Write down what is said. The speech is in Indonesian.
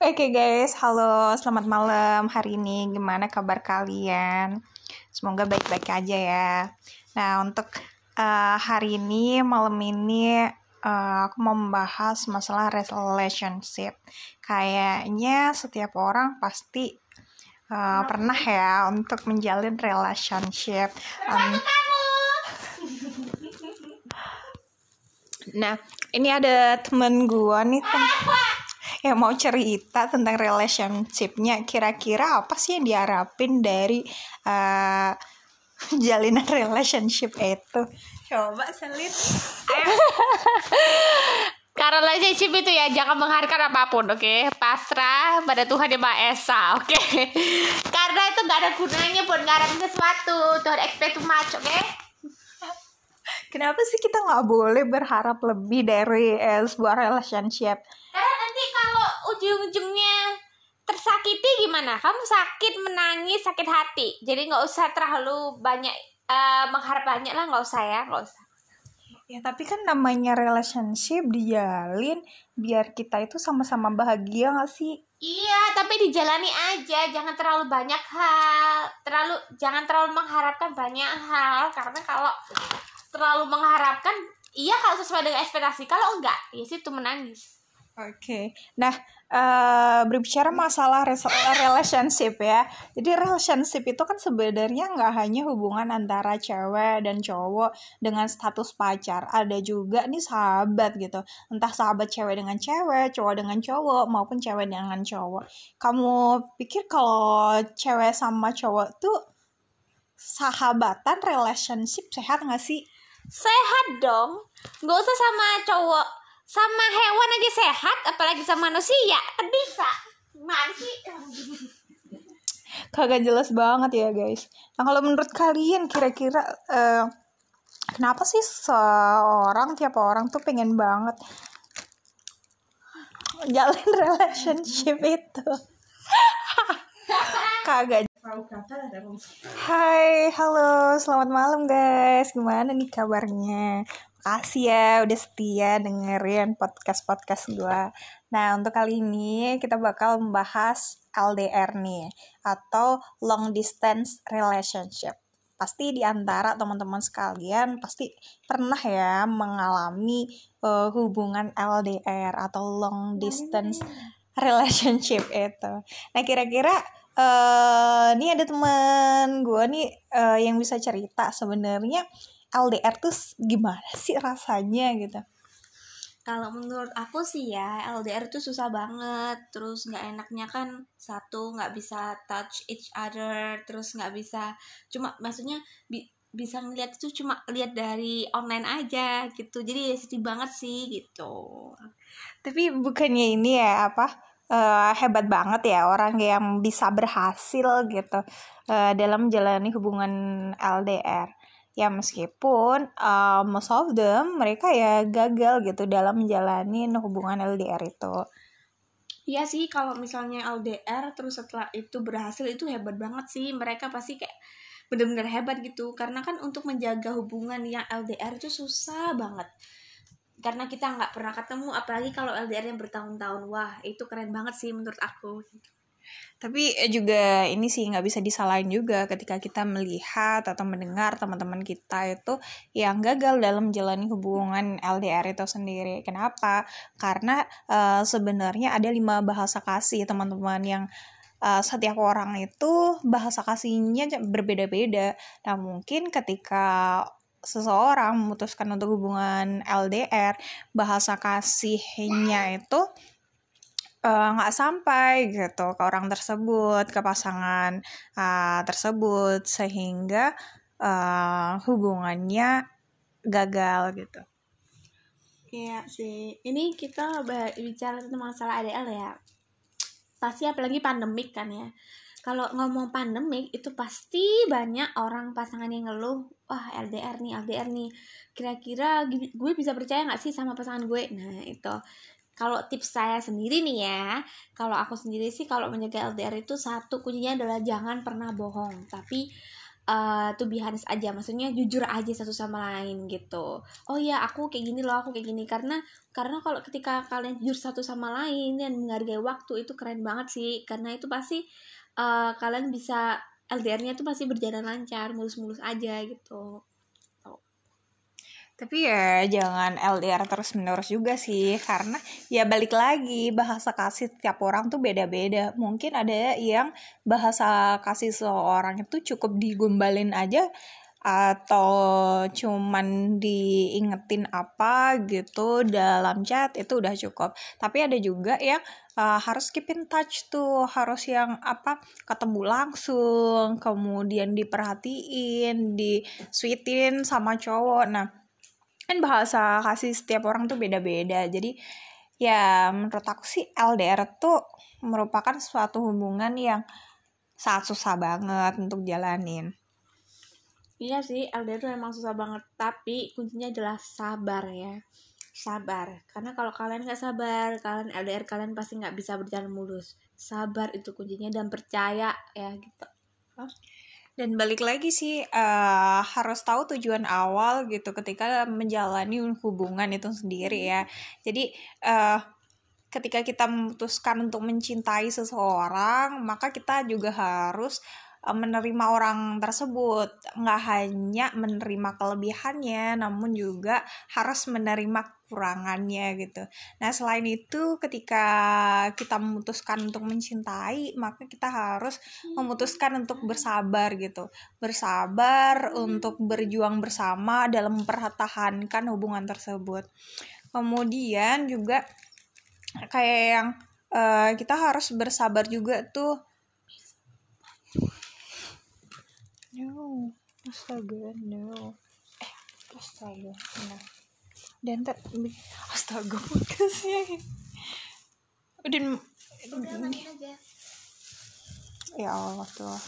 Oke guys, halo, selamat malam hari ini. Gimana kabar kalian? Semoga baik-baik aja ya. Nah, untuk uh, hari ini, malam ini, uh, aku mau membahas masalah relationship. Kayaknya setiap orang pasti uh, pernah ya untuk menjalin relationship. Um, nah, ini ada temen gue nih, tem yang mau cerita tentang relationshipnya kira-kira apa sih yang diharapin dari uh, jalinan relationship itu coba selit Karena relationship itu ya jangan mengharapkan apa pun, oke? Okay? Pasrah pada Tuhan yang Maha Esa, oke? Okay? Karena itu gak ada gunanya buat ngarepin sesuatu. Don't expect too much, oke? Okay? Kenapa sih kita nggak boleh berharap lebih dari eh, sebuah relationship? Karena nanti kalau ujung-ujungnya tersakiti gimana? Kamu sakit, menangis, sakit hati. Jadi nggak usah terlalu banyak uh, mengharap banyak lah, nggak usah ya, nggak usah. Ya tapi kan namanya relationship dijalin biar kita itu sama-sama bahagia gak sih? Iya, tapi dijalani aja, jangan terlalu banyak hal, terlalu jangan terlalu mengharapkan banyak hal karena kalau terlalu mengharapkan iya kalau sesuai dengan ekspektasi, kalau enggak ya situ menangis. Oke, okay. nah uh, berbicara masalah relationship ya, jadi relationship itu kan sebenarnya nggak hanya hubungan antara cewek dan cowok dengan status pacar, ada juga nih sahabat gitu, entah sahabat cewek dengan cewek, cowok dengan cowok maupun cewek dengan cowok. Kamu pikir kalau cewek sama cowok tuh sahabatan relationship sehat nggak sih? Sehat dong, nggak usah sama cowok sama hewan aja sehat apalagi sama manusia. Bisa. Gimana sih kagak jelas banget ya guys. Nah kalau menurut kalian kira-kira uh, kenapa sih seorang tiap orang tuh pengen banget jalin relationship itu? Kagak. Hai, halo, selamat malam guys. Gimana nih kabarnya? Makasih ya udah setia dengerin podcast-podcast gue. Nah, untuk kali ini kita bakal membahas LDR nih, atau Long Distance Relationship. Pasti di antara teman-teman sekalian pasti pernah ya mengalami uh, hubungan LDR atau Long Distance Relationship itu. Nah, kira-kira uh, ada teman gue nih uh, yang bisa cerita sebenarnya LDR tuh gimana sih rasanya gitu? Kalau menurut aku sih ya LDR tuh susah banget. Terus nggak enaknya kan satu nggak bisa touch each other terus nggak bisa cuma maksudnya bi bisa ngeliat itu cuma lihat dari online aja gitu. Jadi ya sedih banget sih gitu. Tapi bukannya ini ya apa uh, hebat banget ya orang yang bisa berhasil gitu uh, dalam menjalani hubungan LDR ya meskipun uh, most of them mereka ya gagal gitu dalam menjalani hubungan LDR itu. Iya sih kalau misalnya LDR terus setelah itu berhasil itu hebat banget sih. Mereka pasti kayak bener-bener hebat gitu. Karena kan untuk menjaga hubungan yang LDR itu susah banget. Karena kita nggak pernah ketemu apalagi kalau LDR yang bertahun-tahun. Wah itu keren banget sih menurut aku tapi eh, juga ini sih nggak bisa disalahin juga ketika kita melihat atau mendengar teman-teman kita itu yang gagal dalam menjalani hubungan LDR itu sendiri. Kenapa? Karena uh, sebenarnya ada lima bahasa kasih teman-teman yang uh, setiap orang itu bahasa kasihnya berbeda-beda. Nah mungkin ketika seseorang memutuskan untuk hubungan LDR bahasa kasihnya itu nggak uh, sampai gitu ke orang tersebut ke pasangan uh, tersebut sehingga uh, hubungannya gagal gitu. Iya sih. Ini kita bicara tentang masalah ADL ya. Pasti apalagi pandemik kan ya. Kalau ngomong pandemik itu pasti banyak orang pasangan yang ngeluh wah LDR nih LDR nih. Kira-kira gue bisa percaya nggak sih sama pasangan gue? Nah itu kalau tips saya sendiri nih ya kalau aku sendiri sih kalau menjaga LDR itu satu kuncinya adalah jangan pernah bohong. Tapi uh, to be honest aja maksudnya jujur aja satu sama lain gitu. Oh ya aku kayak gini loh aku kayak gini. Karena karena kalau ketika kalian jujur satu sama lain dan menghargai waktu itu keren banget sih. Karena itu pasti uh, kalian bisa LDR-nya tuh pasti berjalan lancar mulus-mulus aja gitu tapi ya jangan LDR terus menerus juga sih. Karena ya balik lagi bahasa kasih tiap orang tuh beda-beda. Mungkin ada yang bahasa kasih seorang itu cukup digombalin aja atau cuman diingetin apa gitu dalam chat itu udah cukup. Tapi ada juga yang uh, harus keep in touch tuh harus yang apa ketemu langsung kemudian diperhatiin di sweetin sama cowok. Nah kan bahasa kasih setiap orang tuh beda-beda. Jadi ya menurut aku sih LDR tuh merupakan suatu hubungan yang sangat susah banget untuk jalanin. Iya sih LDR tuh emang susah banget. Tapi kuncinya adalah sabar ya. Sabar. Karena kalau kalian nggak sabar kalian LDR kalian pasti nggak bisa berjalan mulus. Sabar itu kuncinya dan percaya ya gitu dan balik lagi sih uh, harus tahu tujuan awal gitu ketika menjalani hubungan itu sendiri ya. Jadi uh, ketika kita memutuskan untuk mencintai seseorang maka kita juga harus menerima orang tersebut. Nggak hanya menerima kelebihannya namun juga harus menerima kekurangannya gitu. Nah selain itu ketika kita memutuskan untuk mencintai maka kita harus memutuskan untuk bersabar gitu. Bersabar untuk berjuang bersama dalam mempertahankan hubungan tersebut. Kemudian juga kayak yang uh, kita harus bersabar juga tuh no. Astaga no. Eh astaga nah dan ter astaga podcastnya udah udah ya Allah tuh